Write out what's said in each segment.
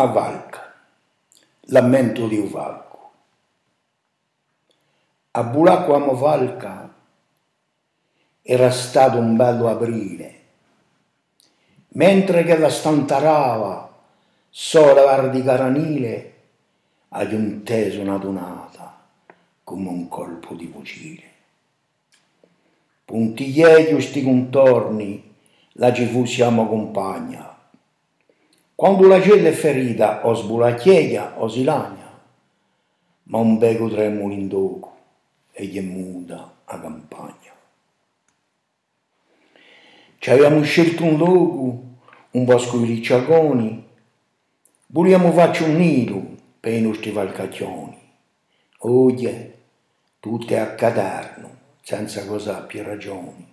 a Valca, lamento di Uvalco. A Bulacco a Valca era stato un bello aprile, mentre che la stantarava sola di caranile, teso una donata come un colpo di fucile. Puntiglieio sti contorni, la ci fu siamo compagna, quando la cella è ferita o sbulacchieglia o si lagna, ma un beco tremolo in doco e gli è muta a campagna. Ci abbiamo scelto un luogo, un bosco di ricciaconi, vogliamo farci un nido per i nostri valcacchioni. Oggi, tutte a caderno, senza cosa più ragioni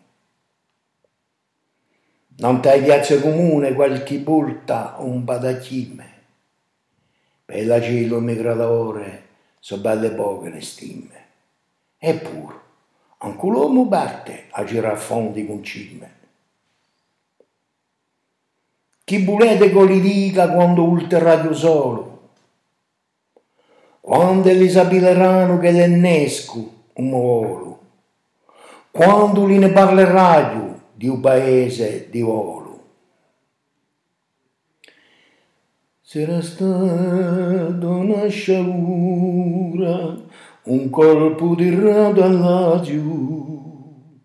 non tai piazza comune qualche volta un badachime. Per la cielo migratore so belle poche le stime. Eppure, anche l'uomo parte a girare fondi con cime. Chi volete che li dica quando ultra radio solo? Quando li sapileranno che l'innesco un volo? Quando li ne parleranno di un paese di volo. C'era stata una sciagura, un colpo di giù,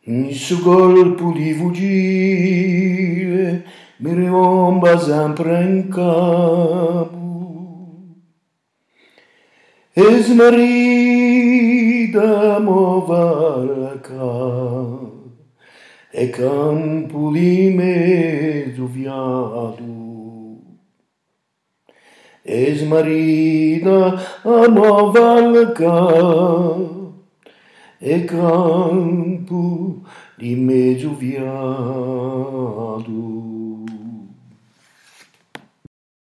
il suo colpo di fuggire mi riomba sempre in capo. E smarrita mo valca e campo di mezzo fiato. E smarrita a mo valca e campo di mezzo fiato.